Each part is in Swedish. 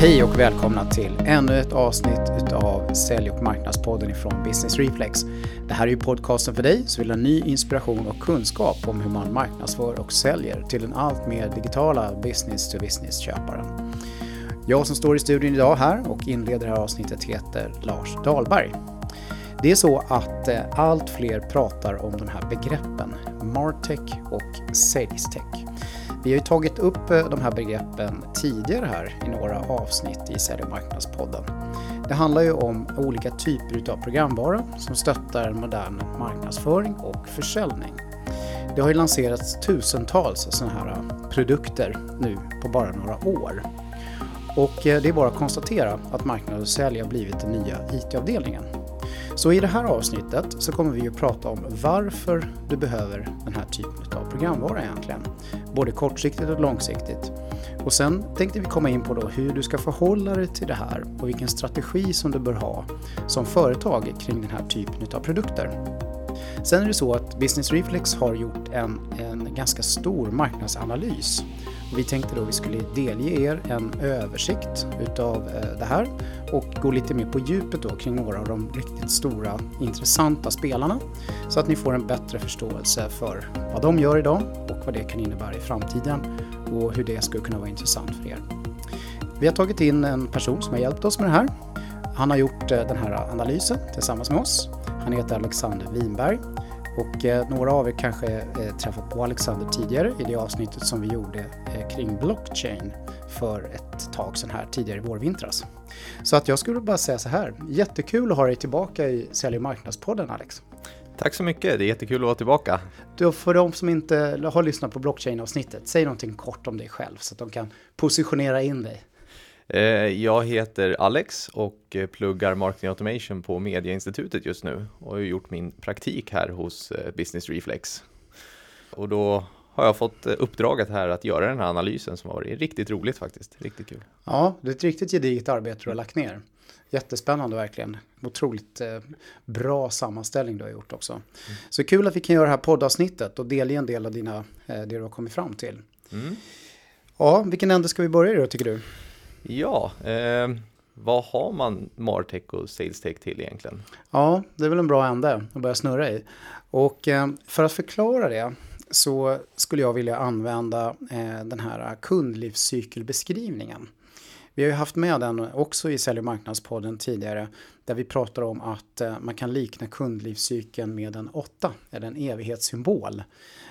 Hej och välkomna till ännu ett avsnitt utav Sälj och marknadspodden ifrån Business Reflex. Det här är ju podcasten för dig som vill ha ny inspiration och kunskap om hur man marknadsför och säljer till den allt mer digitala business-to-business-köparen. Jag som står i studion idag här och inleder det här avsnittet heter Lars Dahlberg. Det är så att eh, allt fler pratar om de här begreppen Martech och SalesTech. Vi har ju tagit upp eh, de här begreppen tidigare här i några avsnitt i Sälj och marknadspodden. Det handlar ju om olika typer av programvara som stöttar modern marknadsföring och försäljning. Det har ju lanserats tusentals sådana här eh, produkter nu på bara några år. Och eh, det är bara att konstatera att marknad och sälj har blivit den nya IT-avdelningen. Så i det här avsnittet så kommer vi att prata om varför du behöver den här typen av programvara egentligen. Både kortsiktigt och långsiktigt. Och sen tänkte vi komma in på då hur du ska förhålla dig till det här och vilken strategi som du bör ha som företag kring den här typen av produkter. Sen är det så att Business Reflex har gjort en, en ganska stor marknadsanalys. Vi tänkte då att vi skulle delge er en översikt utav eh, det här och gå lite mer på djupet då kring några av de riktigt stora intressanta spelarna så att ni får en bättre förståelse för vad de gör idag och vad det kan innebära i framtiden och hur det skulle kunna vara intressant för er. Vi har tagit in en person som har hjälpt oss med det här. Han har gjort eh, den här analysen tillsammans med oss. Han heter Alexander Winberg och eh, några av er kanske eh, träffat på Alexander tidigare i det avsnittet som vi gjorde eh, kring blockchain för ett tag sedan här tidigare i vårvintras. Så att jag skulle bara säga så här, jättekul att ha dig tillbaka i Sälj och marknadspodden Alex. Tack så mycket, det är jättekul att vara tillbaka. Du, för de som inte har lyssnat på blockchain-avsnittet, säg någonting kort om dig själv så att de kan positionera in dig. Eh, jag heter Alex och eh, pluggar Marketing Automation på Mediainstitutet just nu och har gjort min praktik här hos eh, Business Reflex. Och då har jag fått uppdraget här att göra den här analysen som har varit riktigt roligt faktiskt. Riktigt kul. Ja, det är ett riktigt gediget arbete du har lagt ner. Jättespännande verkligen. Otroligt bra sammanställning du har gjort också. Mm. Så kul att vi kan göra det här poddavsnittet och delge en del av dina, det du har kommit fram till. Mm. Ja, vilken ände ska vi börja i då tycker du? Ja, eh, vad har man Martech och SalesTech till egentligen? Ja, det är väl en bra ände att börja snurra i. Och eh, för att förklara det så skulle jag vilja använda eh, den här kundlivscykelbeskrivningen. Vi har ju haft med den också i Sälj och marknadspodden tidigare där vi pratar om att eh, man kan likna kundlivscykeln med en åtta, eller en evighetssymbol.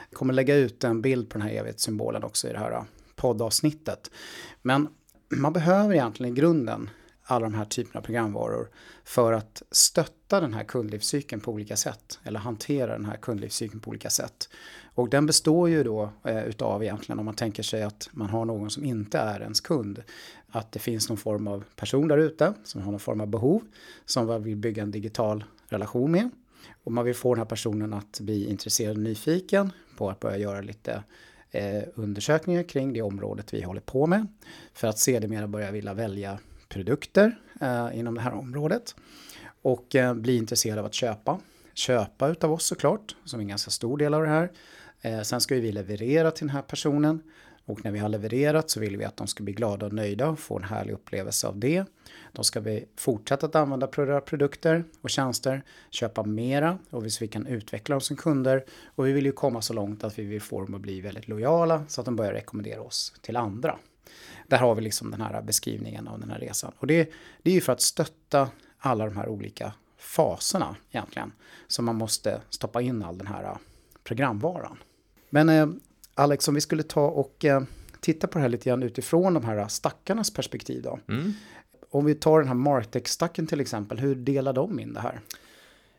Jag kommer lägga ut en bild på den här evighetssymbolen också i det här eh, poddavsnittet. Men man behöver egentligen i grunden alla de här typerna av programvaror för att stötta den här kundlivscykeln på olika sätt eller hantera den här kundlivscykeln på olika sätt. Och den består ju då eh, utav egentligen om man tänker sig att man har någon som inte är ens kund. Att det finns någon form av person där ute som har någon form av behov som man vill bygga en digital relation med. Och man vill få den här personen att bli intresserad och nyfiken på att börja göra lite eh, undersökningar kring det området vi håller på med. För att sedermera börja vilja välja produkter eh, inom det här området. Och eh, bli intresserad av att köpa. Köpa utav oss såklart, som är en ganska stor del av det här. Eh, sen ska vi leverera till den här personen. Och när vi har levererat så vill vi att de ska bli glada och nöjda och få en härlig upplevelse av det. Då ska vi fortsätta att använda produkter och tjänster, köpa mera och vi kan utveckla dem som kunder. Och vi vill ju komma så långt att vi vill få dem att bli väldigt lojala så att de börjar rekommendera oss till andra. Där har vi liksom den här beskrivningen av den här resan. Och det, det är ju för att stötta alla de här olika faserna egentligen. Som man måste stoppa in all den här programvaran. Men eh, Alex, om vi skulle ta och eh, titta på det här lite grann utifrån de här stackarnas perspektiv då. Mm. Om vi tar den här Martech-stacken till exempel, hur delar de in det här?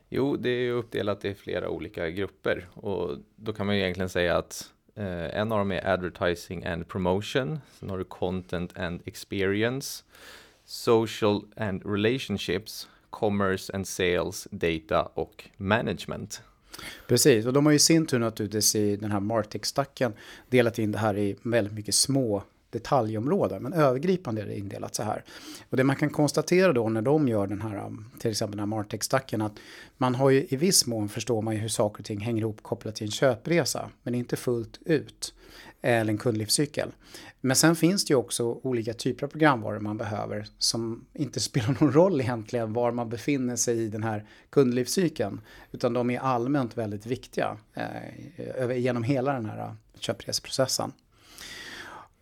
Jo, det är uppdelat i flera olika grupper och då kan man ju egentligen säga att eh, en av dem är advertising and promotion, sen har du content and experience, social and relationships, commerce and sales, data och management. Precis, och de har ju sin tur naturligtvis i den här Martech-stacken delat in det här i väldigt mycket små detaljområden, men övergripande är det indelat så här. Och det man kan konstatera då när de gör den här, um, till exempel den här Martech-stacken, att man har ju i viss mån förstår man ju hur saker och ting hänger ihop kopplat till en köpresa, men inte fullt ut eller en kundlivscykel. Men sen finns det ju också olika typer av programvaror man behöver som inte spelar någon roll egentligen var man befinner sig i den här kundlivscykeln. Utan de är allmänt väldigt viktiga eh, genom hela den här eh, köpreseprocessen.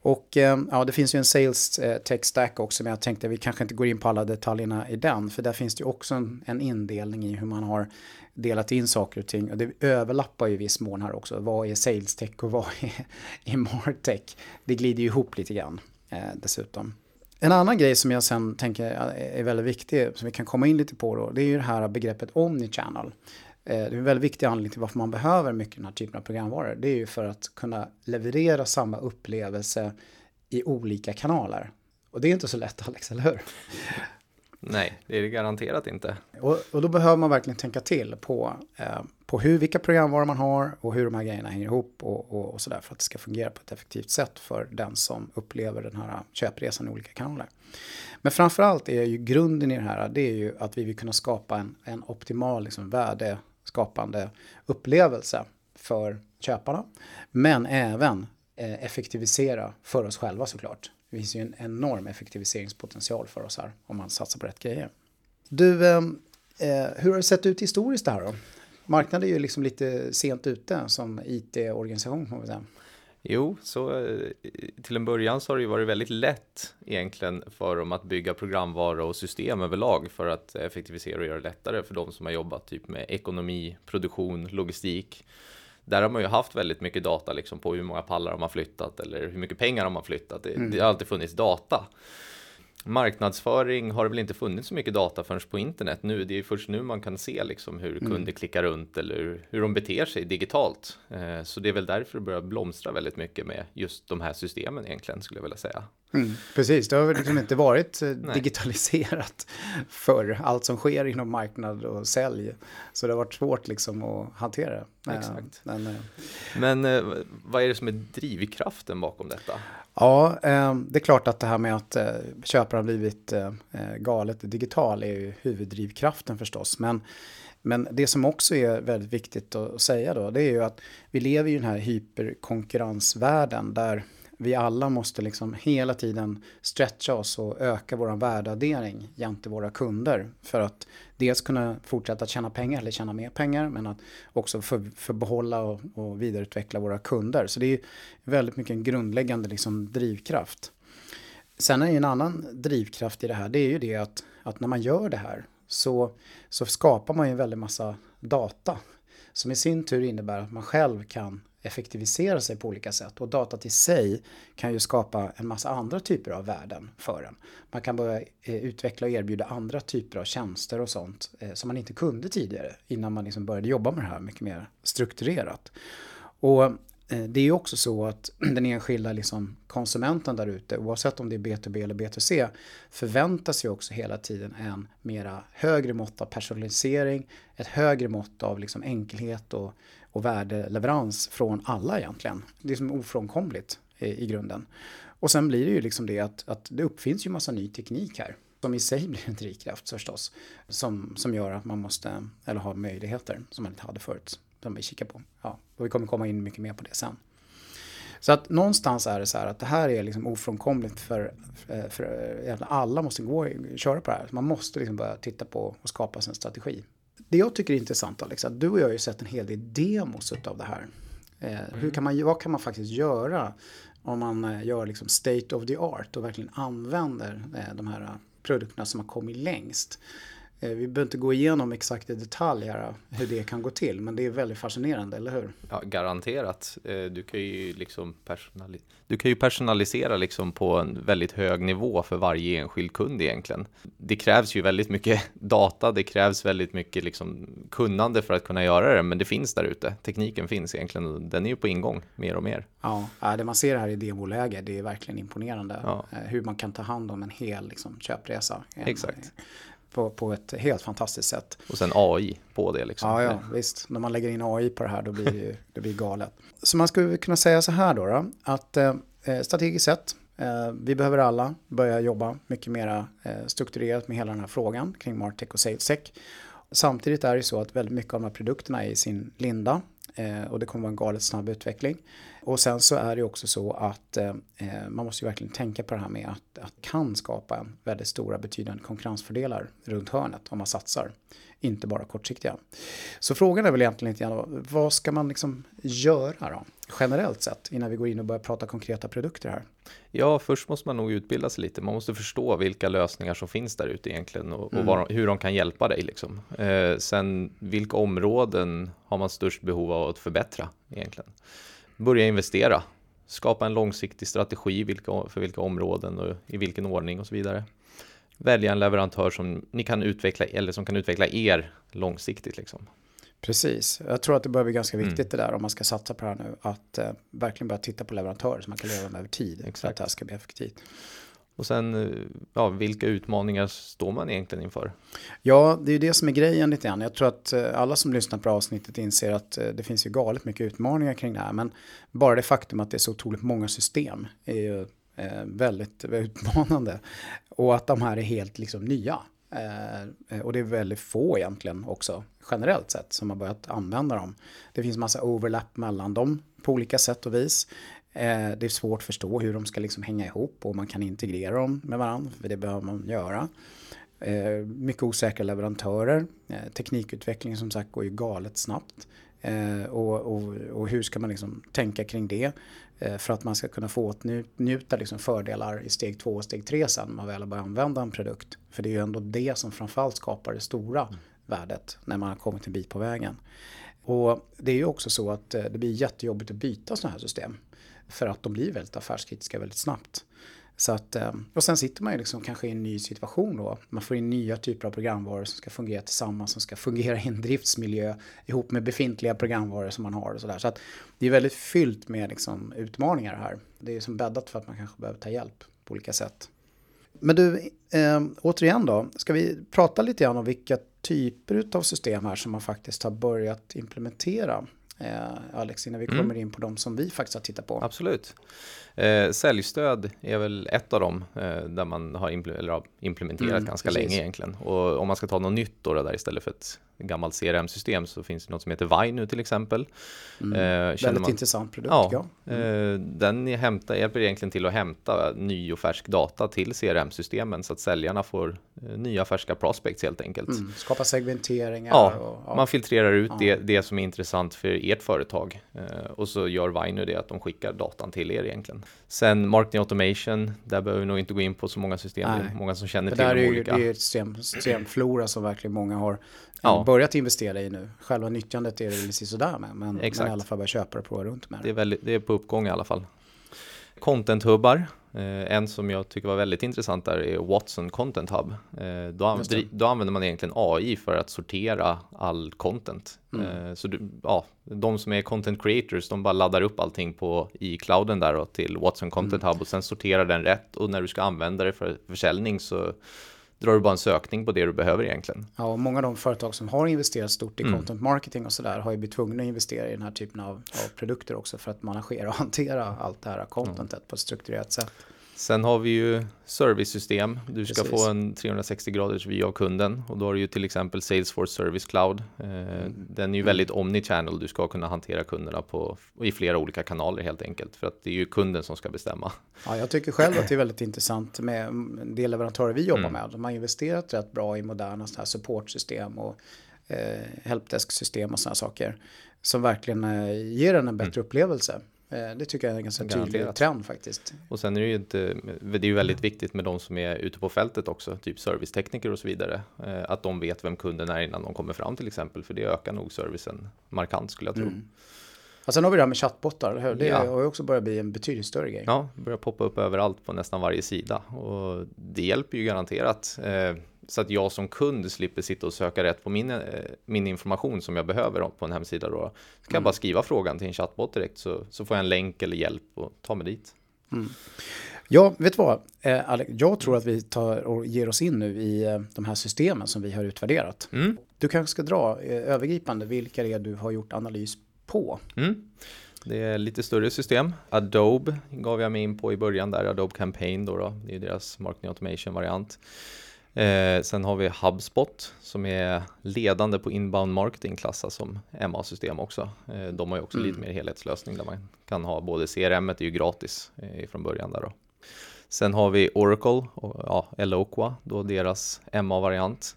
Och ehm, ja, det finns ju en sales eh, tech stack också, men jag tänkte att vi kanske inte går in på alla detaljerna i den, för där finns det ju också en, en indelning i hur man har delat in saker och ting. Och det överlappar ju i viss mån här också. Vad är sales tech och vad är, är martech? Det glider ju ihop lite grann eh, dessutom. En annan grej som jag sen tänker eh, är väldigt viktig, som vi kan komma in lite på då, det är ju det här begreppet omnichannel. Eh, det är en väldigt viktig anledning till varför man behöver mycket den här typen av programvaror. Det är ju för att kunna leverera samma upplevelse i olika kanaler. Och det är inte så lätt Alex, eller hur? Nej, det är det garanterat inte. Och, och då behöver man verkligen tänka till på, eh, på hur, vilka programvaror man har och hur de här grejerna hänger ihop och, och, och sådär för att det ska fungera på ett effektivt sätt för den som upplever den här köpresan i olika kanaler. Men framförallt är ju grunden i det här, det är ju att vi vill kunna skapa en, en optimal liksom, skapande upplevelse för köparna. Men även eh, effektivisera för oss själva såklart. Det finns ju en enorm effektiviseringspotential för oss här om man satsar på rätt grejer. Du, ehm, eh, hur har det sett ut historiskt det här då? Marknaden är ju liksom lite sent ute som IT-organisation får man säga. Jo, så eh, till en början så har det ju varit väldigt lätt egentligen för dem att bygga programvara och system överlag för att effektivisera och göra det lättare för de som har jobbat typ med ekonomi, produktion, logistik där har man ju haft väldigt mycket data liksom på hur många pallar de har flyttat eller hur mycket pengar de har flyttat. Det, mm. det har alltid funnits data. Marknadsföring har det väl inte funnits så mycket data förrän på internet nu. Det är först nu man kan se liksom hur mm. kunder mm. klickar runt eller hur de beter sig digitalt. Eh, så det är väl därför det börjar blomstra väldigt mycket med just de här systemen egentligen skulle jag vilja säga. Mm, precis, det har liksom inte varit eh, digitaliserat för allt som sker inom marknad och sälj. Så det har varit svårt liksom att hantera. Exakt. Men, Men eh, vad är det som är drivkraften bakom detta? Ja, eh, det är klart att det här med att köparen har blivit galet digital är ju huvuddrivkraften förstås. Men men det som också är väldigt viktigt att säga då, det är ju att vi lever i den här hyperkonkurrensvärlden där vi alla måste liksom hela tiden stretcha oss och öka vår värdeaddering jämte våra kunder. För att dels kunna fortsätta tjäna pengar eller tjäna mer pengar men att också för, för behålla och, och vidareutveckla våra kunder. Så det är väldigt mycket en grundläggande liksom drivkraft. Sen är ju en annan drivkraft i det här, det är ju det att, att när man gör det här så, så skapar man ju en väldig massa data som i sin tur innebär att man själv kan effektivisera sig på olika sätt. Och datat i sig kan ju skapa en massa andra typer av värden för en. Man kan börja eh, utveckla och erbjuda andra typer av tjänster och sånt eh, som man inte kunde tidigare innan man liksom började jobba med det här mycket mer strukturerat. Och eh, det är ju också så att den enskilda liksom konsumenten där ute, oavsett om det är B2B eller B2C, förväntas ju också hela tiden en mera högre mått av personalisering, ett högre mått av liksom enkelhet och och värdeleverans från alla egentligen. Det är som ofrånkomligt i, i grunden. Och sen blir det ju liksom det att, att det uppfinns ju massa ny teknik här som i sig blir en drivkraft förstås. Som, som gör att man måste, eller har möjligheter som man inte hade förut. Som vi kikar på. Ja, och vi kommer komma in mycket mer på det sen. Så att någonstans är det så här att det här är liksom ofrånkomligt för, eh, för, eh, för alla måste gå köra på det här. Man måste liksom börja titta på och skapa sin strategi det jag tycker är intressant Alex, att du och jag har ju sett en hel del demos av det här. Eh, mm. hur kan man, vad kan man faktiskt göra om man eh, gör liksom state of the art och verkligen använder eh, de här produkterna som har kommit längst. Eh, vi behöver inte gå igenom exakt i detalj här hur det kan gå till, men det är väldigt fascinerande, eller hur? Ja, garanterat. Eh, du kan ju liksom personali du kan ju personalisera liksom på en väldigt hög nivå för varje enskild kund egentligen. Det krävs ju väldigt mycket data, det krävs väldigt mycket liksom kunnande för att kunna göra det, men det finns där ute. Tekniken finns egentligen och den är ju på ingång mer och mer. Ja, det man ser här i demoläge, det är verkligen imponerande. Ja. Eh, hur man kan ta hand om en hel liksom, köpresa. Exakt på, på ett helt fantastiskt sätt. Och sen AI på det liksom. Ja, ja, visst. När man lägger in AI på det här då blir det, ju, det blir galet. Så man skulle kunna säga så här då, då att eh, strategiskt sett, eh, vi behöver alla börja jobba mycket mer eh, strukturerat med hela den här frågan kring Martech och SalesTech. Samtidigt är det så att väldigt mycket av de här produkterna är i sin linda. Eh, och det kommer vara en galet snabb utveckling. Och sen så är det också så att eh, man måste ju verkligen tänka på det här med att, att kan skapa en väldigt stora betydande konkurrensfördelar runt hörnet om man satsar. Inte bara kortsiktiga. Så frågan är väl egentligen lite grann vad ska man liksom göra då? Generellt sett innan vi går in och börjar prata konkreta produkter här. Ja, först måste man nog utbilda sig lite. Man måste förstå vilka lösningar som finns där ute egentligen och, och mm. hur de kan hjälpa dig. Liksom. Eh, sen vilka områden har man störst behov av att förbättra egentligen? Börja investera, skapa en långsiktig strategi vilka, för vilka områden och i vilken ordning och så vidare. Välja en leverantör som ni kan utveckla eller som kan utveckla er långsiktigt. Liksom. Precis, jag tror att det börjar bli ganska viktigt mm. det där om man ska satsa på det här nu. Att eh, verkligen börja titta på leverantörer som man kan leva med över tid. Exakt. För att det här ska bli effektivt. Och sen, eh, ja, vilka utmaningar står man egentligen inför? Ja, det är ju det som är grejen lite grann. Jag tror att eh, alla som lyssnar på avsnittet inser att eh, det finns ju galet mycket utmaningar kring det här. Men bara det faktum att det är så otroligt många system är ju väldigt utmanande. Och att de här är helt liksom nya. Eh, och det är väldigt få egentligen också generellt sett som har börjat använda dem. Det finns massa overlap mellan dem på olika sätt och vis. Eh, det är svårt att förstå hur de ska liksom hänga ihop och man kan integrera dem med varandra, för det behöver man göra. Eh, mycket osäkra leverantörer. Teknikutvecklingen som sagt går ju galet snabbt. Och, och, och hur ska man liksom tänka kring det för att man ska kunna få åtnjuta liksom fördelar i steg två och steg tre sen när man väl har börjat använda en produkt. För det är ju ändå det som framförallt skapar det stora mm. värdet när man har kommit en bit på vägen. Och det är ju också så att det blir jättejobbigt att byta sådana här system. För att de blir väldigt affärskritiska väldigt snabbt. Så att, eh, och sen sitter man ju liksom kanske i en ny situation då. Man får in nya typer av programvaror som ska fungera tillsammans, som ska fungera i en driftsmiljö ihop med befintliga programvaror som man har och sådär. Så att det är väldigt fyllt med liksom utmaningar här. Det är som bäddat för att man kanske behöver ta hjälp på olika sätt. Men du, eh, återigen då, ska vi prata lite grann om vilka typer av system här som man faktiskt har börjat implementera Alex, innan vi mm. kommer in på de som vi faktiskt har tittat på. Absolut. Eh, säljstöd är väl ett av dem eh, där man har impl implementerat mm, ganska precis. länge egentligen. Och om man ska ta något nytt då, där istället för ett gammalt CRM-system så finns det något som heter Vine till exempel. Mm. Eh, Väldigt man, intressant produkt. Ja, mm. eh, den hämtar, hjälper egentligen till att hämta ny och färsk data till CRM-systemen så att säljarna får eh, nya färska prospects helt enkelt. Mm. Skapa segmenteringar. Ja, och, ja, man filtrerar ut ja. det, det som är intressant för ert företag eh, och så gör Vine det att de skickar datan till er egentligen. Sen marketing automation, där behöver vi nog inte gå in på så många system. Nej. Det är många som känner till de olika. Det är ett system, systemflora som verkligen många har ja. börjat investera i nu. Själva nyttjandet är det lite sådär med, men, men i alla fall börja köpa och prova runt med det. Det är, väldigt, det är på uppgång i alla fall. Content-hubbar. Eh, en som jag tycker var väldigt intressant där är Watson Content Hub. Eh, då, an då, använder man egentligen AI för att sortera all content. Mm. Eh, så du, ja, de som är content creators, de bara laddar upp allting på, i clouden där och till Watson Content mm. Hub och sen sorterar den rätt och när du ska använda det för försäljning så drar du bara en sökning på det du behöver egentligen. Ja, och många av de företag som har investerat stort i mm. content marketing och sådär har ju blivit tvungna att investera i den här typen av, av produkter också för att managera och hantera allt det här contentet mm. på ett strukturerat sätt. Sen har vi ju servicesystem. Du ska Precis. få en 360 graders vy av kunden och då har du ju till exempel Salesforce Service Cloud. Eh, mm. Den är ju väldigt omnichannel. Du ska kunna hantera kunderna på, i flera olika kanaler helt enkelt för att det är ju kunden som ska bestämma. Ja, jag tycker själv att det är väldigt intressant med de leverantörer vi jobbar mm. med. De har investerat rätt bra i moderna så här supportsystem och eh, helpdesk-system och sådana saker som verkligen eh, ger en en bättre mm. upplevelse. Eh, det tycker jag är en ganska tydlig trend faktiskt. Och sen är det ju inte, det är ju väldigt viktigt med de som är ute på fältet också, typ servicetekniker och så vidare. Eh, att de vet vem kunden är innan de kommer fram till exempel, för det ökar nog servicen markant skulle jag tro. Mm. Och sen har vi det här med chattbottar? Det ja. har ju också börjat bli en betydligt större grej. Ja, börjar poppa upp överallt på nästan varje sida och det hjälper ju garanterat. Eh, så att jag som kund slipper sitta och söka rätt på min, eh, min information som jag behöver på en hemsida. Då. Så kan mm. jag bara skriva frågan till en chattbot direkt så, så får jag en länk eller hjälp och ta mig dit. Mm. Ja, vet du vad? Eh, Alex, jag tror att vi tar och ger oss in nu i eh, de här systemen som vi har utvärderat. Mm. Du kanske ska dra övergripande vilka det är du har gjort analys på. Mm. Det är lite större system. Adobe gav jag mig in på i början där, Adobe Campaign då, då. det är deras marketing automation variant. Eh, sen har vi HubSpot som är ledande på inbound marketing klassas som MA-system också. Eh, de har ju också mm. lite mer helhetslösning där man kan ha både CRM, är ju gratis eh, från början där då. Sen har vi Oracle, och, ja, Eloqua, då deras MA-variant.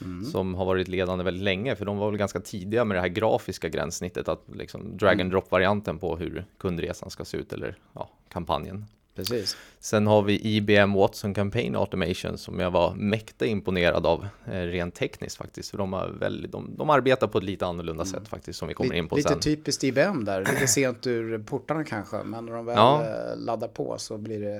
Mm. Som har varit ledande väldigt länge, för de var väl ganska tidiga med det här grafiska gränssnittet, att liksom drag and mm. drop-varianten på hur kundresan ska se ut, eller ja, kampanjen. Precis. Sen har vi IBM Watson Campaign Automation som jag var mäkta imponerad av eh, rent tekniskt faktiskt. För de, har väldigt, de, de arbetar på ett lite annorlunda mm. sätt faktiskt som vi kommer in på lite sen. Lite typiskt IBM där, lite sent ur portarna kanske. Men när de väl ja. Eh, laddar på så blir det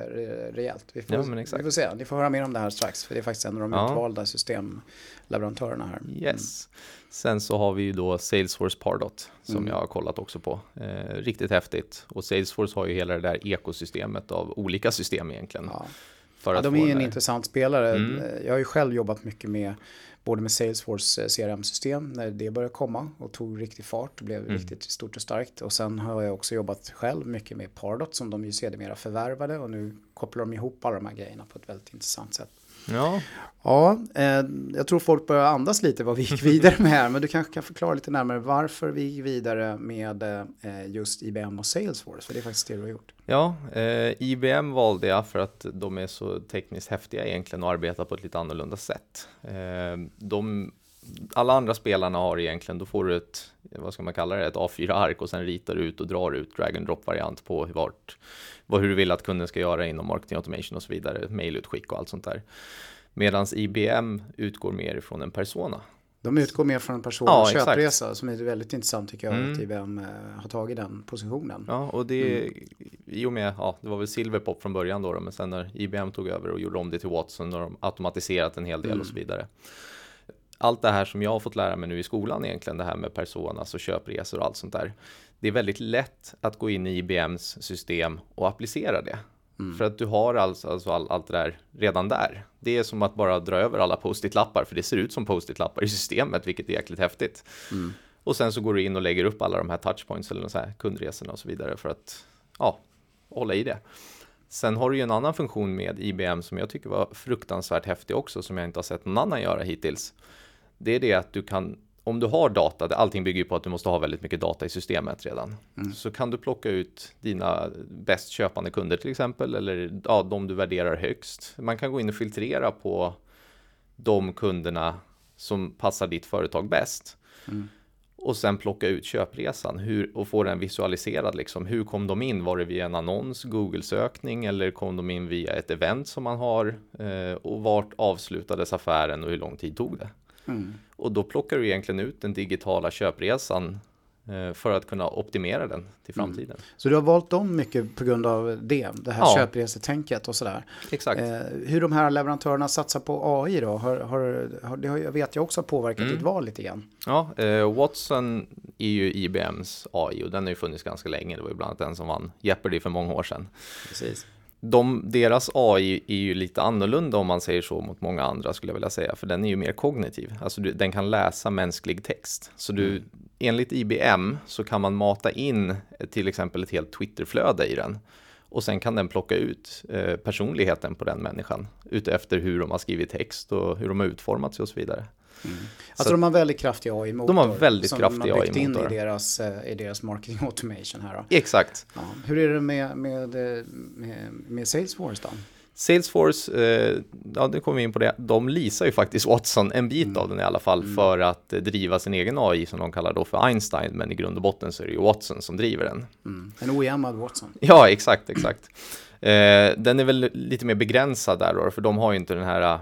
rejält. Vi får, ja, vi får se, ni får höra mer om det här strax. För det är faktiskt en av de ja. utvalda systemleverantörerna här. Yes. Mm. Sen så har vi ju då Salesforce Pardot som mm. jag har kollat också på. Eh, riktigt häftigt. Och Salesforce har ju hela det där ekosystemet av olika system egentligen. Ja. För ja, de är en intressant spelare. Mm. Jag har ju själv jobbat mycket med både med Salesforce eh, CRM-system när det började komma och tog riktig fart och blev mm. riktigt stort och starkt. Och sen har jag också jobbat själv mycket med Pardot som de ju sedermera förvärvade och nu kopplar de ihop alla de här grejerna på ett väldigt intressant sätt. Ja, ja eh, jag tror folk börjar andas lite vad vi gick vidare med här, men du kanske kan förklara lite närmare varför vi gick vidare med eh, just IBM och Salesforce, för det är faktiskt det du har gjort. Ja, eh, IBM valde jag för att de är så tekniskt häftiga egentligen och arbetar på ett lite annorlunda sätt. Eh, de, alla andra spelarna har egentligen, då får du ett, vad ska man kalla det, ett A4-ark och sen ritar du ut och drar ut drag and drop-variant på vart vad, hur du vill att kunden ska göra inom marketing automation och så vidare, mailutskick och allt sånt där. Medan IBM utgår mer ifrån en persona. De utgår mer från en person, ja, köpresa, exakt. som är väldigt intressant tycker jag, mm. att IBM eh, har tagit den positionen. Ja, och det mm. i och med, ja, det var väl Silverpop från början då, då, men sen när IBM tog över och gjorde om det till Watson och de automatiserat en hel del mm. och så vidare. Allt det här som jag har fått lära mig nu i skolan egentligen, det här med personas och köpresor och allt sånt där det är väldigt lätt att gå in i IBMs system och applicera det. Mm. För att du har alltså, alltså all, allt det där redan där. Det är som att bara dra över alla post-it-lappar, för det ser ut som post-it-lappar i systemet, vilket är jäkligt häftigt. Mm. Och sen så går du in och lägger upp alla de här touchpoints eller så här kundresorna och så vidare för att ja, hålla i det. Sen har du ju en annan funktion med IBM som jag tycker var fruktansvärt häftig också, som jag inte har sett någon annan göra hittills. Det är det att du kan om du har data, allting bygger ju på att du måste ha väldigt mycket data i systemet redan. Mm. Så kan du plocka ut dina bäst köpande kunder till exempel, eller ja, de du värderar högst. Man kan gå in och filtrera på de kunderna som passar ditt företag bäst. Mm. Och sen plocka ut köpresan hur, och få den visualiserad. Liksom. Hur kom de in? Var det via en annons, Google-sökning eller kom de in via ett event som man har? Eh, och vart avslutades affären och hur lång tid tog det? Mm. Och då plockar du egentligen ut den digitala köpresan eh, för att kunna optimera den till mm. framtiden. Mm. Så du har valt om mycket på grund av det, det här ja. köpresetänket och sådär. Exakt. Eh, hur de här leverantörerna satsar på AI då, har, har, har, det vet jag också har påverkat mm. ditt val lite grann. Ja, eh, Watson är ju IBMs AI och den har ju funnits ganska länge. Det var ju bland annat den som vann Jeopardy för många år sedan. Precis de, deras AI är ju lite annorlunda om man säger så mot många andra skulle jag vilja säga, för den är ju mer kognitiv. Alltså du, den kan läsa mänsklig text. Så du, mm. enligt IBM så kan man mata in till exempel ett helt Twitterflöde i den. Och sen kan den plocka ut eh, personligheten på den människan utefter hur de har skrivit text och hur de har utformat sig och så vidare. Mm. Alltså de har väldigt kraftig AI-motor. De har väldigt kraftig AI-motor. Som de har byggt in i deras, eh, i deras marketing automation här då. Exakt. Ja. Hur är det med, med, med, med Salesforce då? Salesforce, eh, ja nu kommer vi in på det, de lisar ju faktiskt Watson en bit mm. av den i alla fall mm. för att eh, driva sin egen AI som de kallar då för Einstein, men i grund och botten så är det ju Watson som driver den. Mm. En ojammad Watson. Ja, exakt, exakt. Eh, den är väl lite mer begränsad där då, för de har ju inte den här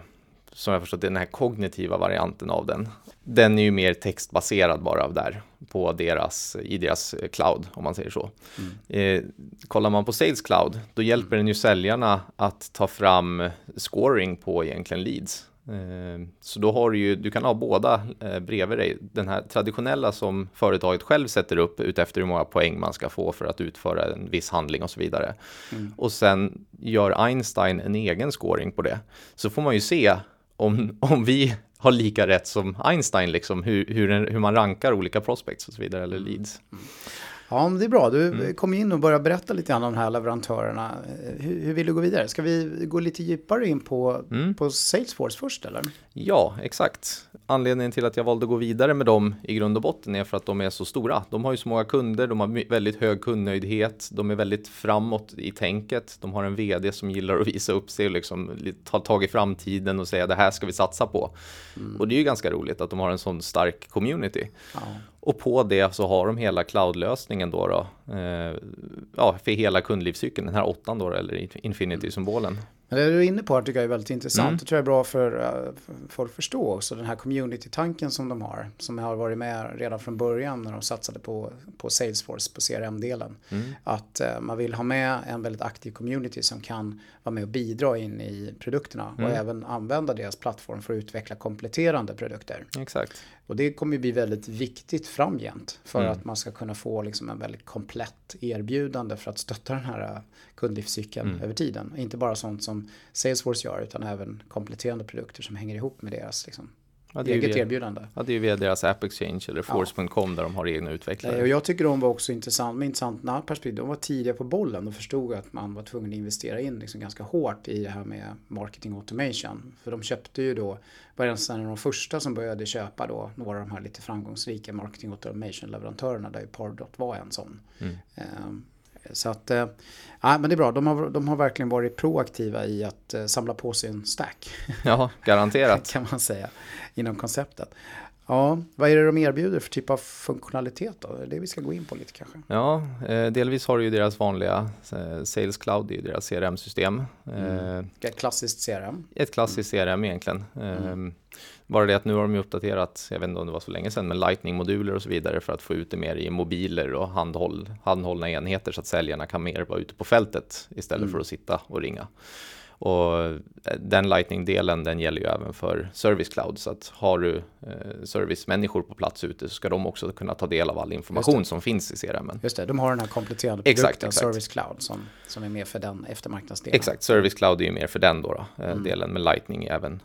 som jag förstått den här kognitiva varianten av den. Den är ju mer textbaserad bara där på deras, i deras cloud om man säger så. Mm. Eh, kollar man på Sales Cloud, då hjälper den ju säljarna att ta fram scoring på egentligen leads. Eh, så då har du ju, du kan ha båda eh, bredvid dig. Den här traditionella som företaget själv sätter upp utefter hur många poäng man ska få för att utföra en viss handling och så vidare. Mm. Och sen gör Einstein en egen scoring på det. Så får man ju se om, om vi har lika rätt som Einstein, liksom, hur, hur, hur man rankar olika prospects och så vidare, eller leads. Mm. Ja, det är bra. Du mm. kom in och började berätta lite grann om de här leverantörerna. Hur, hur vill du gå vidare? Ska vi gå lite djupare in på, mm. på Salesforce först eller? Ja, exakt. Anledningen till att jag valde att gå vidare med dem i grund och botten är för att de är så stora. De har ju så många kunder, de har väldigt hög kundnöjdhet, de är väldigt framåt i tänket. De har en vd som gillar att visa upp sig och liksom ta tag i framtiden och säga det här ska vi satsa på. Mm. Och det är ju ganska roligt att de har en sån stark community. Ja. Och på det så har de hela cloudlösningen då, då eh, ja, för hela kundlivscykeln, den här åttan då, eller infinity-symbolen. Men det du är inne på tycker jag är väldigt intressant. Mm. Det tror jag är bra för, uh, för folk att förstå också. Den här community-tanken som de har. Som har varit med redan från början när de satsade på, på Salesforce, på CRM-delen. Mm. Att uh, man vill ha med en väldigt aktiv community som kan vara med och bidra in i produkterna. Mm. Och även använda deras plattform för att utveckla kompletterande produkter. Exakt. Och det kommer bli väldigt viktigt framgent. För mm. att man ska kunna få liksom en väldigt komplett erbjudande för att stötta den här uh, kundlivscykeln mm. över tiden. Inte bara sånt som Salesforce gör utan även kompletterande produkter som hänger ihop med deras liksom, ja, eget via, erbjudande. Ja, det är ju via deras App Exchange eller Force.com ja. där de har egna utvecklare. Och jag tycker de var också intressant, med intressant perspektiv. De var tidiga på bollen och förstod att man var tvungen att investera in liksom ganska hårt i det här med marketing automation. För de köpte ju då, var en av de första som började köpa då några av de här lite framgångsrika marketing automation leverantörerna där ju Pardot var en sån. Mm. Um, så att, eh, ja men det är bra. De har, de har verkligen varit proaktiva i att eh, samla på sig en stack. Ja, garanterat. kan man säga, inom konceptet. Ja, vad är det de erbjuder för typ av funktionalitet då? Det är det vi ska gå in på lite kanske. Ja, eh, delvis har du ju deras vanliga eh, Sales Cloud, det är ju deras CRM-system. Mm. Ett klassiskt CRM. Ett klassiskt mm. CRM egentligen. Mm. Bara det att nu har de ju uppdaterat, jag vet inte om det var så länge sedan, men Lightning-moduler och så vidare för att få ut det mer i mobiler och handhåll, handhållna enheter så att säljarna kan mer vara ute på fältet istället mm. för att sitta och ringa. Och eh, den Lightning-delen den gäller ju även för Service Cloud. Så att har du eh, servicemänniskor på plats ute så ska de också kunna ta del av all information som finns i CRM. Just det, de har den här kompletterande produkten exakt, exakt. Service Cloud som, som är mer för den eftermarknadsdelen. Exakt, Service Cloud är ju mer för den då, då eh, mm. delen med Lightning även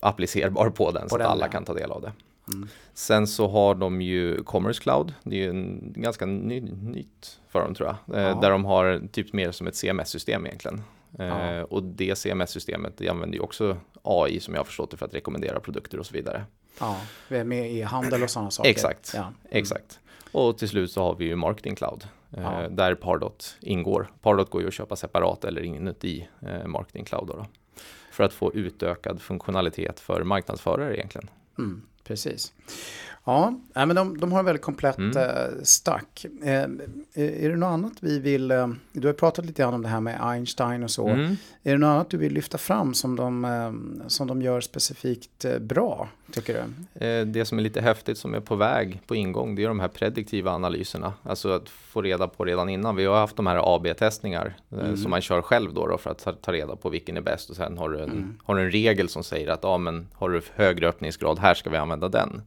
applicerbar på den på så den, att alla ja. kan ta del av det. Mm. Sen så har de ju Commerce Cloud. Det är ju en, ganska ny, nytt för dem tror jag. Ja. Där de har typ mer som ett CMS-system egentligen. Ja. Eh, och det CMS-systemet det använder ju också AI som jag har förstått det för att rekommendera produkter och så vidare. Ja, vi är med i handel och sådana saker. Exakt, ja. mm. exakt. Och till slut så har vi ju Marketing Cloud eh, där Pardot ingår. Pardot går ju att köpa separat eller inuti eh, Marketing Cloud då, då, för att få utökad funktionalitet för marknadsförare egentligen. Mm, precis. Ja, men de, de har en väldigt komplett mm. eh, stack. Eh, är det något annat vi vill, eh, du har pratat lite grann om det här med Einstein och så. Mm. Är det något annat du vill lyfta fram som de, eh, som de gör specifikt eh, bra, tycker du? Eh, det som är lite häftigt som är på väg på ingång, det är de här prediktiva analyserna. Alltså att få reda på redan innan. Vi har haft de här AB-testningar mm. som man kör själv då, då för att ta, ta, reda på vilken är bäst och sen har du en, mm. har du en regel som säger att ja, men har du högre öppningsgrad, här ska vi använda den.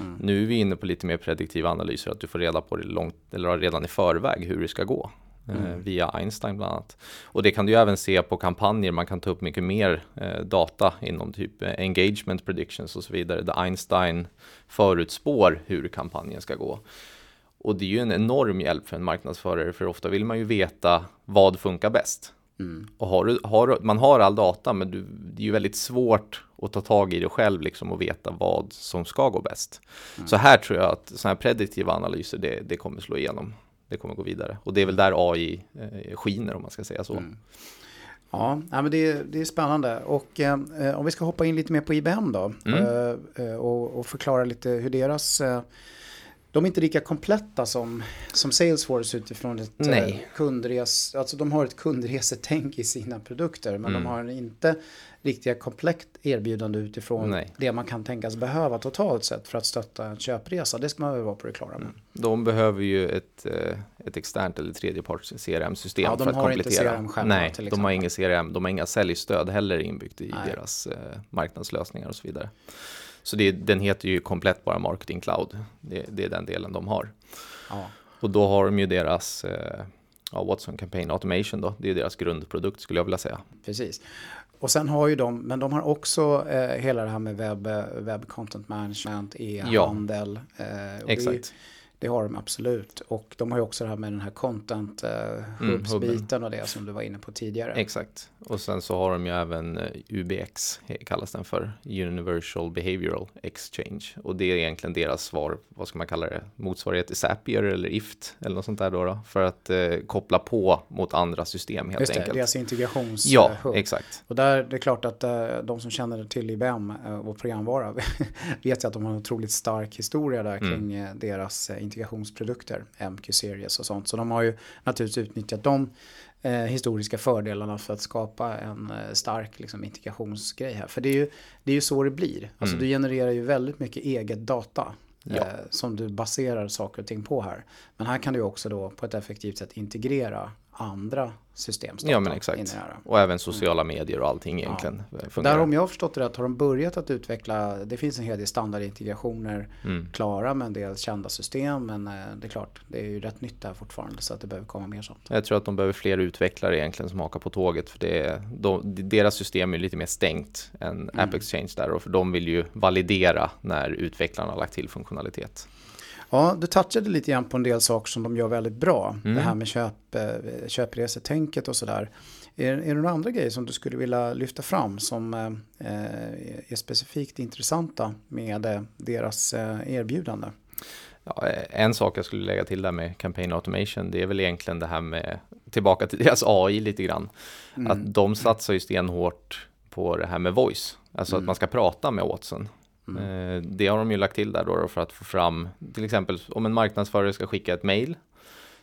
Mm. Nu är vi inne på lite mer prediktiva analyser, att du får reda på det långt, eller redan i förväg hur det ska gå. Eh, mm. via Einstein bland annat. Och det kan du ju även se på kampanjer, man kan ta upp mycket mer eh, data inom typ eh, engagement predictions och så vidare, där Einstein förutspår hur kampanjen ska gå. Och det är ju en enorm hjälp för en marknadsförare, för ofta vill man ju veta vad funkar bäst. Mm. Och har du, har, man har all data, men du, det är ju väldigt svårt att ta tag i det själv liksom och veta vad som ska gå bäst. Mm. Så här tror jag att sådana här prediktiva analyser, det, det kommer slå igenom. Det kommer gå vidare. Och det är väl där AI eh, skiner om man ska säga så. Mm. Ja, men det, är, det är spännande. Och eh, om vi ska hoppa in lite mer på IBM då. Mm. Eh, eh, och, och, förklara lite hur deras eh, de är inte lika kompletta som, som Salesforce utifrån ett eh, Nej. kundres... Alltså de har ett kundresetänk i sina produkter men mm. de har inte riktiga komplett erbjudande utifrån Nej. det man kan tänkas behöva totalt sett för att stötta en köpresa. Det ska man väl vara på det klara med. Mm. De behöver ju ett, eh, ett externt eller tredjeparts CRM-system ja, för att komplettera. Nej, de har inget CRM, de har inga säljstöd heller inbyggt i Nej. deras eh, marknadslösningar och så vidare. Så det, den heter ju komplett bara Marketing Cloud. Det, det är den delen de har. Ja. Och då har de ju deras eh, ja, Watson Campaign Automation då. Det är deras grundprodukt skulle jag vilja säga. Precis. Och sen har ju de, men de har också eh, hela det här med webb, webb content management, e-handel. Ja, eh, exakt. Det, har de absolut. Och de har ju också det här med den här content uh, hubs-biten och det som du var inne på tidigare. Exakt. Och sen så har de ju även eh, UBX, kallas den för, Universal Behavioral Exchange. Och det är egentligen deras svar, vad ska man kalla det, motsvarighet till Zapier eller IFT eller något sånt där då, då för att eh, koppla på mot andra system helt Just det, enkelt. deras integrations Ja, hub. exakt. Och där det är klart att uh, de som känner till IBM och programvara vet ju att de har en otroligt stark historia där mm. kring uh, deras integrationsprodukter, MQ-series och sånt. Så de har ju naturligtvis utnyttjat de eh, historiska fördelarna för att skapa en eh, stark liksom, integrationsgrej här. För det är, ju, det är ju så det blir. Alltså mm. du genererar ju väldigt mycket eget data. Ja. Eh, som du baserar saker och ting på här. Men här kan du också då på ett effektivt sätt integrera andra system. Ja men exakt. Och även sociala mm. medier och allting egentligen. Ja. Där om jag har förstått det rätt har de börjat att utveckla, det finns en hel del standardintegrationer mm. klara med en del kända system. Men eh, det är klart, det är ju rätt nytt där fortfarande så att det behöver komma mer sånt. Jag tror att de behöver fler utvecklare egentligen som hakar på tåget. För det de, deras system är lite mer stängt än mm. App Exchange där. Och för de vill ju validera när utvecklarna har lagt till funktionalitet. Ja, du touchade lite grann på en del saker som de gör väldigt bra. Mm. Det här med köp, eh, köpresetänket och sådär. Är, är det några andra grejer som du skulle vilja lyfta fram som eh, är specifikt intressanta med eh, deras eh, erbjudande? Ja, en sak jag skulle lägga till där med campaign automation, det är väl egentligen det här med tillbaka till deras AI lite grann. Mm. Att de satsar ju stenhårt på det här med voice, alltså mm. att man ska prata med Watson. Mm. Eh, det har de ju lagt till där då för att få fram, till exempel om en marknadsförare ska skicka ett mail.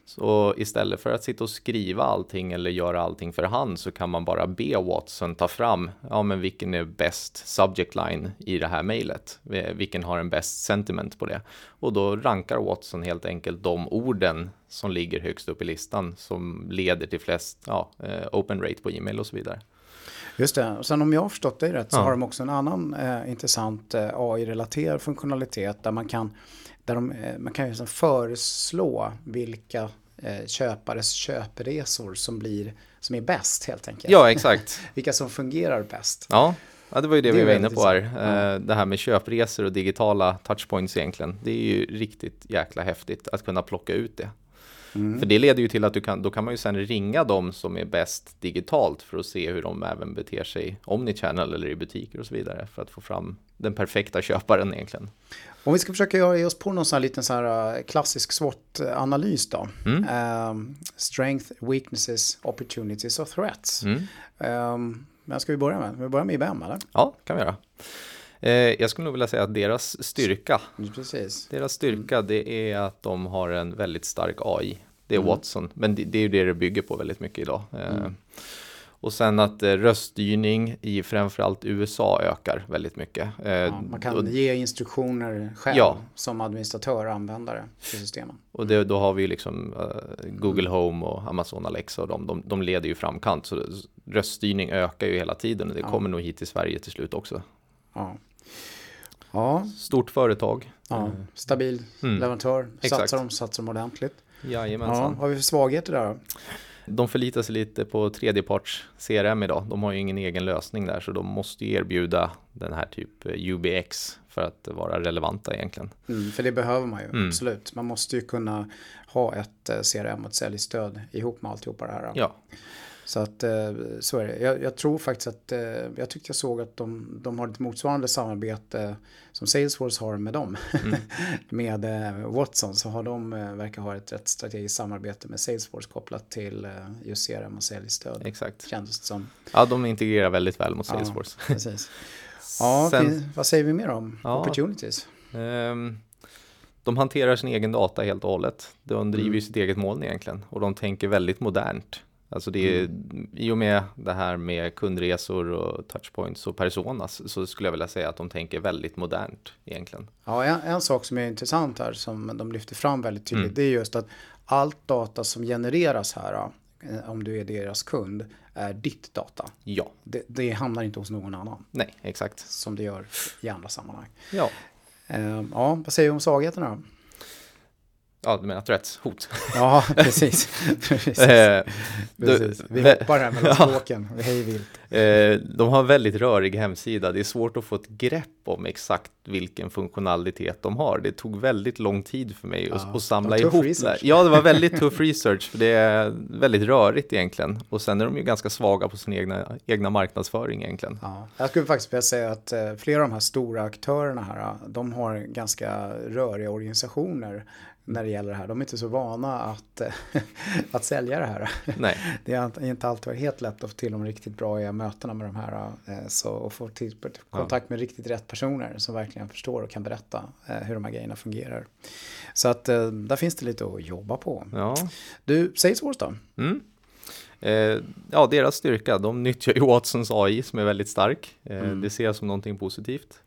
Så istället för att sitta och skriva allting eller göra allting för hand så kan man bara be Watson ta fram, ja men vilken är bäst subject line i det här mejlet? Eh, vilken har en bäst sentiment på det? Och då rankar Watson helt enkelt de orden som ligger högst upp i listan som leder till flest ja, eh, open rate på e-mail och så vidare. Just det. Och sen om jag har förstått dig rätt så ja. har de också en annan eh, intressant eh, AI-relaterad funktionalitet där man kan, där de, eh, man kan liksom föreslå vilka eh, köpares köpresor som, blir, som är bäst helt enkelt. Ja, exakt. vilka som fungerar bäst. Ja. Ja, det var ju det, det vi var inne på här. Ja. Eh, det här med köpresor och digitala touchpoints egentligen. Det är ju riktigt jäkla häftigt att kunna plocka ut det. Mm. För det leder ju till att du kan, då kan man ju sen ringa dem som är bäst digitalt för att se hur de även beter sig omnichannel eller i butiker och så vidare för att få fram den perfekta köparen egentligen. Om vi ska försöka göra oss på någon sån här liten så här uh, klassisk SWOT-analys då. Mm. Um, strength, weaknesses, opportunities och threats. Mm. Um, men ska vi börja med? Vi börjar med IBM eller? Ja, kan vi göra. Eh, jag skulle nog vilja säga att deras styrka, Precis. deras styrka mm. det är att de har en väldigt stark AI. Det är mm. Watson, men det, det, är ju det det bygger på väldigt mycket idag. Eh, mm. Och sen att eh, röststyrning i framförallt USA ökar väldigt mycket. Eh, ja, man kan och, ge instruktioner själv ja. som administratör och användare till systemen. Och det, då har vi liksom uh, Google Home och Amazon Alexa och de, de, de leder ju framkant. Så röststyrning ökar ju hela tiden och det ja. kommer nog hit till Sverige till slut också. Ja. Ja. Stort företag. Ja. Mm. Stabil mm. leverantör. Satsar de, satsar de ordentligt. Jajamensan. Ja, har vi för svagheter där då? De förlitar sig lite på tredjeparts CRM idag. De har ju ingen egen lösning där så de måste erbjuda den här typ eh, UBX för att vara relevanta egentligen. Mm, för det behöver man ju, mm. absolut. Man måste ju kunna ha ett eh, CRM och ett säljstöd ihop med alltihopa det här. Ja. Så att eh, så är det. Jag, jag, tror faktiskt att eh, jag tyckte jag såg att de, de har ett motsvarande samarbete som Salesforce har med dem. Mm. med eh, Watson så har de verkar ha ett rätt strategiskt samarbete med Salesforce kopplat till just CRM och säljstöd. Exakt. Kändes det som. Ja, de integrerar väldigt väl mot Salesforce. Ja, precis. Ja, Sen, vad säger vi mer om ja, opportunities? Um, de hanterar sin egen data helt och hållet. De driver mm. sitt eget moln egentligen och de tänker väldigt modernt. Alltså det är, mm. i och med det här med kundresor och touchpoints och personas så skulle jag vilja säga att de tänker väldigt modernt egentligen. Ja, en, en sak som är intressant här som de lyfter fram väldigt tydligt mm. det är just att allt data som genereras här eh, om du är deras kund är ditt data. Ja. Det, det hamnar inte hos någon annan. Nej, exakt. Som det gör i andra sammanhang. Ja. Uh, ja, vad säger du om svagheterna? Ja, du menar threats, Ja, precis. precis. Eh, precis. Vi hoppar här mellan språken, vi hej vilt. Eh, de har en väldigt rörig hemsida. Det är svårt att få ett grepp om exakt vilken funktionalitet de har. Det tog väldigt lång tid för mig ja, att, att samla ihop det. Ja, det var väldigt tuff research, för det är väldigt rörigt egentligen. Och sen är de ju ganska svaga på sin egna, egna marknadsföring egentligen. Ja, jag skulle faktiskt vilja säga att eh, flera av de här stora aktörerna här, de har ganska röriga organisationer när det gäller det här. De är inte så vana att, att sälja det här. Nej. Det är inte alltid helt lätt att få till de riktigt bra mötena med de här. Eh, så, och få till, kontakt med riktigt rätt personer som verkligen förstår och kan berätta eh, hur de här grejerna fungerar. Så att eh, där finns det lite att jobba på. Ja. Du, Salesforce då? Mm. Eh, ja, deras styrka, de nyttjar ju Watsons AI som är väldigt stark. Eh, mm. Det ser jag som någonting positivt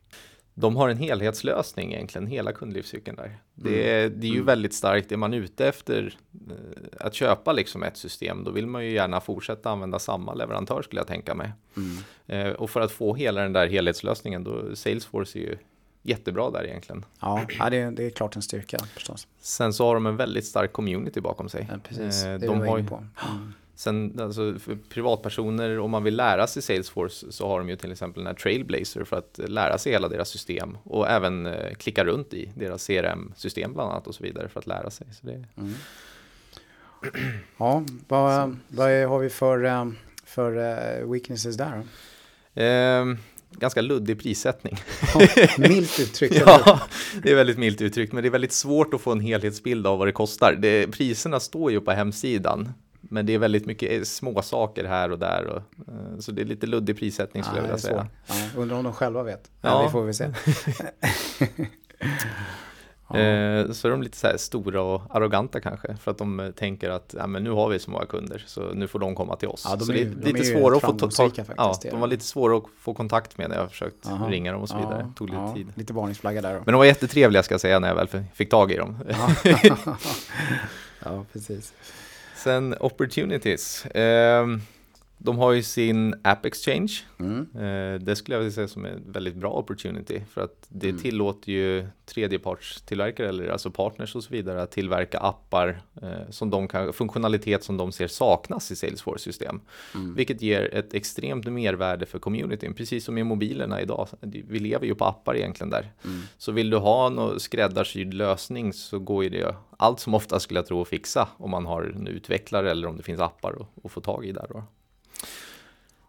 de har en helhetslösning egentligen, hela kundlivscykeln där. Det, är, mm. det är ju mm. väldigt starkt, är man ute efter eh, att köpa liksom ett system, då vill man ju gärna fortsätta använda samma leverantör skulle jag tänka mig. Mm. Eh, och för att få hela den där helhetslösningen, då Salesforce är ju jättebra där egentligen. Ja, det är, det är klart en styrka förstås. Sen så har de en väldigt stark community bakom sig. Ja, precis, eh, det de har ju, på. Sen alltså, för privatpersoner, om man vill lära sig Salesforce så har de ju till exempel den här Trailblazer för att lära sig hela deras system och även eh, klicka runt i deras CRM-system bland annat och så vidare för att lära sig. Så det... Mm. Ja, vad, vad har vi för, eh, för uh, weaknesses där? Eh, ganska luddig prissättning. Ja, milt uttryckt. ja, det är väldigt milt uttryckt, men det är väldigt svårt att få en helhetsbild av vad det kostar. Det, priserna står ju på hemsidan, men det är väldigt mycket eh, små saker här och där. Och, uh, så det är lite luddig prissättning skulle ja, jag vilja säga. Ja, undrar om de själva vet. Ja. det får vi se. Ja. Eh, så är de lite så här stora och arroganta kanske för att de tänker att ja, men nu har vi så många kunder så nu får de komma till oss. Ja, de så är, det är lite svåra att få ta, ja, de var lite svåra att få kontakt med när jag försökt Aha. ringa dem och så vidare. Tog lite tid. Lite varningsflagga där då. Men de var jättetrevliga ska jag säga när jag väl fick tag i dem. ja, precis. Sen opportunities. Um, de har ju sin App Exchange. Mm. Eh, det skulle jag vilja säga som en väldigt bra opportunity för att det mm. tillåter ju tredjepartstillverkare eller alltså partners och så vidare att tillverka appar eh, som de kan, funktionalitet som de ser saknas i Salesforce system. Mm. Vilket ger ett extremt mervärde för communityn, precis som i mobilerna idag. Vi lever ju på appar egentligen där. Mm. Så vill du ha en skräddarsydd lösning så går ju det allt som ofta skulle jag tro att fixa om man har en utvecklare eller om det finns appar att få tag i där. Då.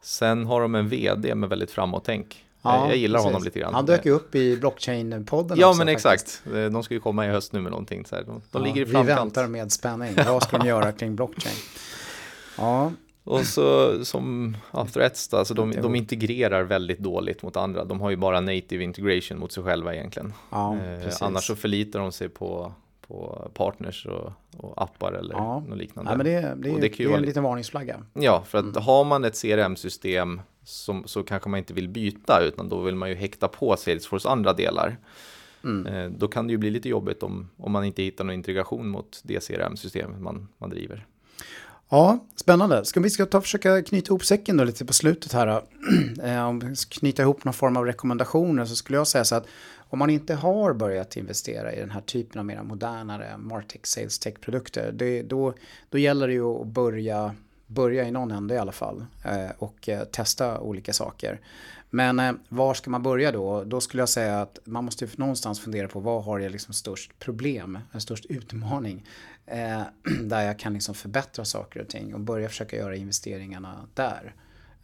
Sen har de en vd med väldigt framåt-tänk. Ja, jag gillar precis. honom lite grann. Han dök ju upp i blockchain-podden Ja, också, men exakt. De ska ju komma i höst nu med någonting. Så här. De, de ja, ligger i framkant. Vi väntar med spänning. Vad ska de göra kring blockchain? Ja. Och så som ja, Threats då, alltså de, de integrerar väldigt dåligt mot andra. De har ju bara native integration mot sig själva egentligen. Ja, eh, annars så förlitar de sig på på partners och, och appar eller ja. något liknande. Ja, men det, det, det, det är en liten varningsflagga. Ja, för att mm. har man ett CRM-system som, så kanske man inte vill byta utan då vill man ju häkta på Salesforce andra delar. Mm. Eh, då kan det ju bli lite jobbigt om, om man inte hittar någon integration mot det CRM-systemet man, man driver. Ja, spännande. Ska vi ska ta försöka knyta ihop säcken då lite på slutet här. Eh, om knyta ihop någon form av rekommendationer så skulle jag säga så att om man inte har börjat investera i den här typen av mer modernare Martech Sales Tech-produkter, då, då gäller det ju att börja, börja i någon ände i alla fall eh, och eh, testa olika saker. Men eh, var ska man börja då? Då skulle jag säga att man måste någonstans fundera på vad har jag liksom störst problem, störst utmaning eh, där jag kan liksom förbättra saker och ting och börja försöka göra investeringarna där.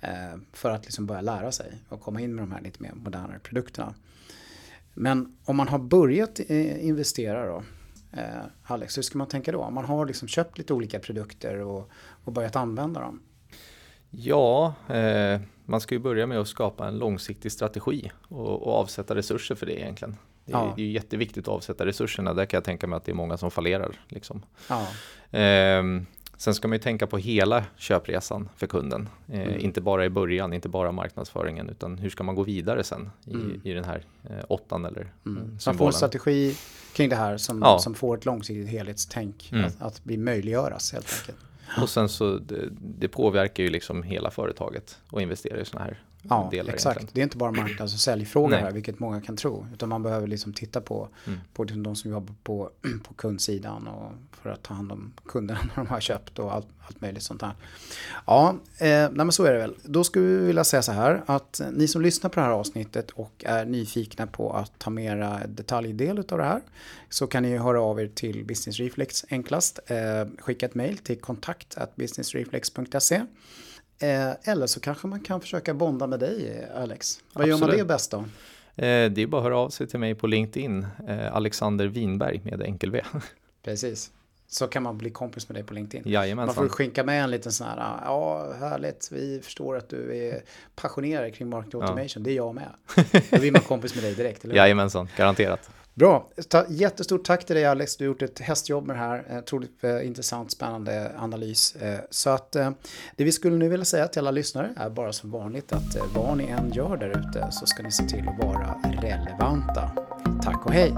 Eh, för att liksom börja lära sig och komma in med de här lite mer modernare produkterna. Men om man har börjat eh, investera då, eh, Alex, hur ska man tänka då? Om man har liksom köpt lite olika produkter och, och börjat använda dem? Ja, eh, man ska ju börja med att skapa en långsiktig strategi och, och avsätta resurser för det egentligen. Det är, ja. det är jätteviktigt att avsätta resurserna. Där kan jag tänka mig att det är många som fallerar. Liksom. Ja. Eh, Sen ska man ju tänka på hela köpresan för kunden. Eh, mm. Inte bara i början, inte bara marknadsföringen, utan hur ska man gå vidare sen i, mm. i den här eh, åttan eller mm. Eh, man får en strategi kring det här som, ja. som får ett långsiktigt helhetstänk mm. att, att bli möjliggöras helt enkelt. Och sen så det, det, påverkar ju liksom hela företaget att investera i sådana här Ja, delar exakt. egentligen. Det är inte bara marknads och säljfrågor här, vilket många kan tro. Utan man behöver liksom titta på, Mm. på liksom de som jobbar på, på kundsidan och för att ta hand om kunderna när de har köpt och allt, allt möjligt sånt där. Ja, eh, nej men så är det väl. Då skulle vi vilja säga så här att ni som lyssnar på det här avsnittet och är nyfikna på att ta mera detaljdel av det här så kan ni höra av er till Business Reflex enklast. Eh, skicka ett mejl till kontakt businessreflex.se Eh, eller så kanske man kan försöka bonda med dig, Alex. Vad gör man Absolut. det bäst då? Eh, det är bara att höra av sig till mig på LinkedIn, eh, Alexander Winberg med enkel V. Precis. Så kan man bli kompis med dig på LinkedIn. Man får Jajamensan. skicka med en liten sån här, ja härligt, vi förstår att du är passionerad kring marketing Ja. automation, det är jag med. Då blir man kompis med dig direkt, eller hur? Jajamensan, garanterat. Bra, Ta, jättestort tack till dig Alex, du har gjort ett hästjobb med det här, eh, otroligt eh, intressant, spännande analys. Eh, så att eh, det vi skulle nu vilja säga till alla lyssnare är bara som vanligt att eh, vad ni än gör där ute så ska ni se till att vara relevanta. Tack och hej!